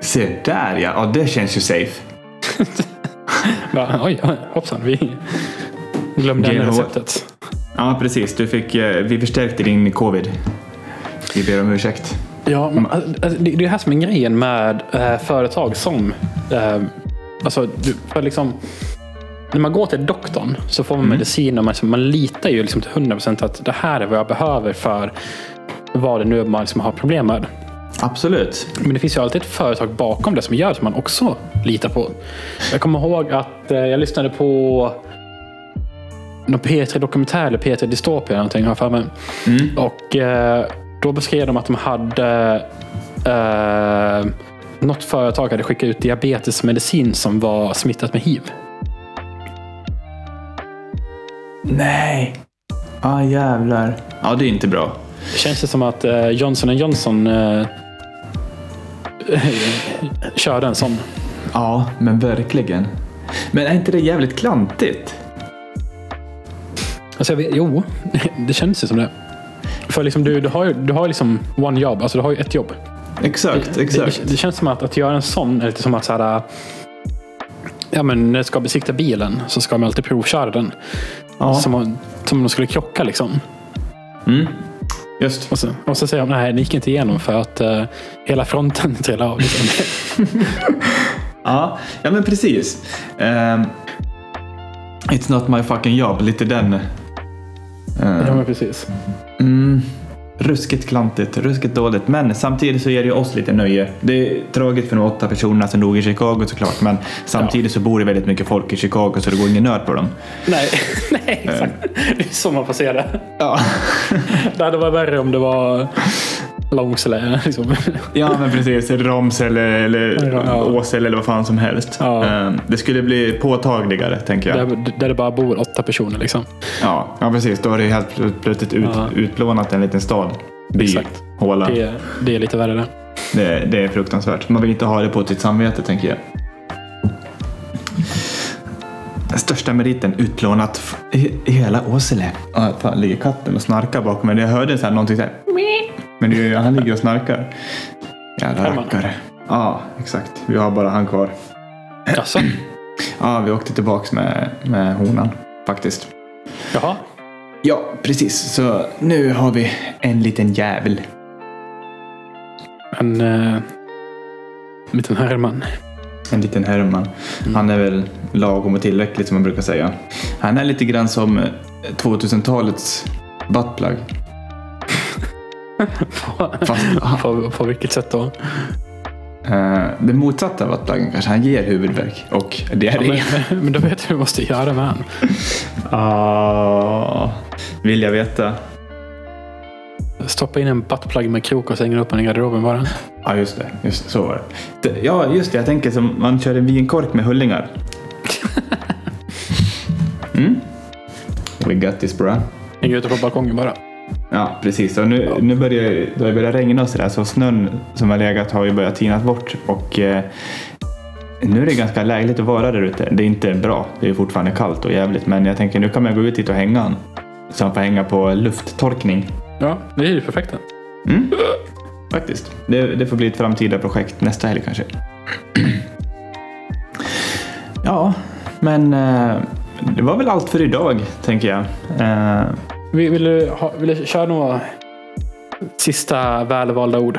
Se där ja, ja det känns ju safe. Bara, oj, hoppsan. Vi glömde GLH. receptet. Ja precis, du fick, eh, vi förstärkte din covid. Vi ber om ursäkt. Ja, men, alltså, det det är det här som är grejen med eh, företag som... Eh, alltså, för liksom, när man går till doktorn så får man medicin och man, man litar ju liksom till 100% att det här är vad jag behöver för vad det nu är man liksom har problem med. Absolut. Men det finns ju alltid ett företag bakom det som gör som man också litar på. Jag kommer ihåg att eh, jag lyssnade på någon P3 Dokumentär eller P3 Dystopia eller någonting har jag för mig. Och eh, då beskrev de att de hade eh, något företag hade skickat ut diabetesmedicin som var smittat med hiv. Nej. Ah jävlar. Ja det är inte bra. Känns det som att eh, Johnson Johnson eh, körde en sån. Ja, men verkligen. Men är inte det jävligt klantigt? Alltså jag vet, jo, det känns ju som det. För liksom du, du har ju du har liksom one job, alltså du har ju ett jobb. Exakt, exakt. Det, det känns som att, att göra en sån är lite som att så här, ja, men när du ska besikta bilen så ska man alltid provköra den. Ja. Man, som de skulle krocka liksom. Mm. Just. Och så, och så säger de nej, det gick inte igenom för att eh, hela fronten trillade av. Liksom. Ja, ja men precis. Ehm, it's not my fucking job, lite den. eh, ja, men precis. mm, ruskigt klantigt, ruskigt dåligt. Men samtidigt så ger det oss lite nöje. Det är tråkigt för de åtta personerna som dog i Chicago såklart. Men samtidigt så bor det väldigt mycket folk i Chicago så det går ingen nöd på dem. Nej, nej exakt. Det är så man får se det. Ja, Det hade varit värre om det var Långsele. Liksom. ja men precis. Ramsele eller Ja. Åsele eller vad fan som helst. Ja. Ehm, det skulle bli påtagligare tänker jag. Där, där det bara bor åtta personer. Liksom. Ja, ja precis. Då har det helt pl- plötsligt ut, Ja. utplånat en liten stad. By, Exakt. håla. Det, det är lite värre det. Det, det är fruktansvärt. Man vill inte ha det på sitt samvete, tänker jag. Största meriten, utplånat hela Åsele. Fan, ligger katten och snarkar bakom mig. Jag hörde så här, någonting så här. Men ju- han ligger och snarkar. Jävla rackare. Ja, exakt. Vi har bara han kvar. Alltså, Ja, vi åkte tillbaks med, med honan faktiskt. jaha. Ja, precis. Så nu har vi en liten jävel. En eh, liten Herman. En liten Herman. Han är väl lagom och tillräckligt som man brukar säga. Han är lite grann som eh, 2000-talets buttplug. Fast på, på vilket sätt då? eh, det motsatta buttpluggen kanske. Han ger huvudvärk och diarré. Ja, men, men då vet du vad du måste göra med han. Ah, vill jag veta. Stoppa in en buttplug med krok och slänga upp den i garderoben bara. Ja, just det. Just det, så var det. det. Ja, just det. Jag tänker som man kör en vinkork med hullingar. Mm. We got this bra. Hänger ute på balkongen bara. Ja, precis. Och nu, nu börjar det har börjat regna och sådär, så snön som har legat har ju börjat tinas bort. Och eh, nu är det ganska lägligt att vara där ute. Det är inte bra. Det är fortfarande kallt och jävligt. Men jag tänker nu kan man gå ut hit och hänga han. Så han får hänga på lufttorkning. Ja, det är ju perfekt. Mm. Faktiskt. Det, det får bli ett framtida projekt nästa helg kanske. ja, men eh, det var väl allt för idag, tänker jag. Eh, Vill, vill, du, ha, vill du köra några sista välvalda ord?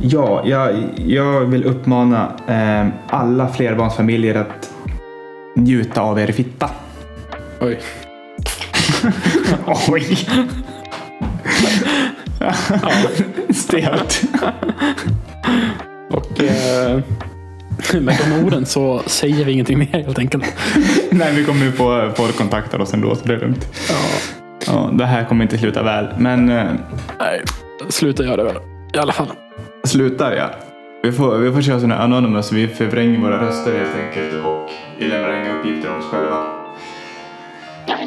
Ja, jag, jag vill uppmana eh, alla flerbarnsfamiljer att njuta av er fitta. Oj. Oj! Stelt. Och eh, med de orden så säger vi ingenting mer helt enkelt. Nej, vi kommer ju få folk kontaktar oss ändå, så det är lugnt. Ja, det här kommer inte sluta väl, men eh, Nej, sluta göra det väl. I alla fall. slutar jag. Vi får, vi får köra sådana anonymous, vi förvränger våra röster helt enkelt och vi lämnar inga uppgifter om oss själva.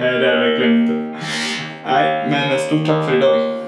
Nej, det är verkligen inte. Nej, men stort tack för idag.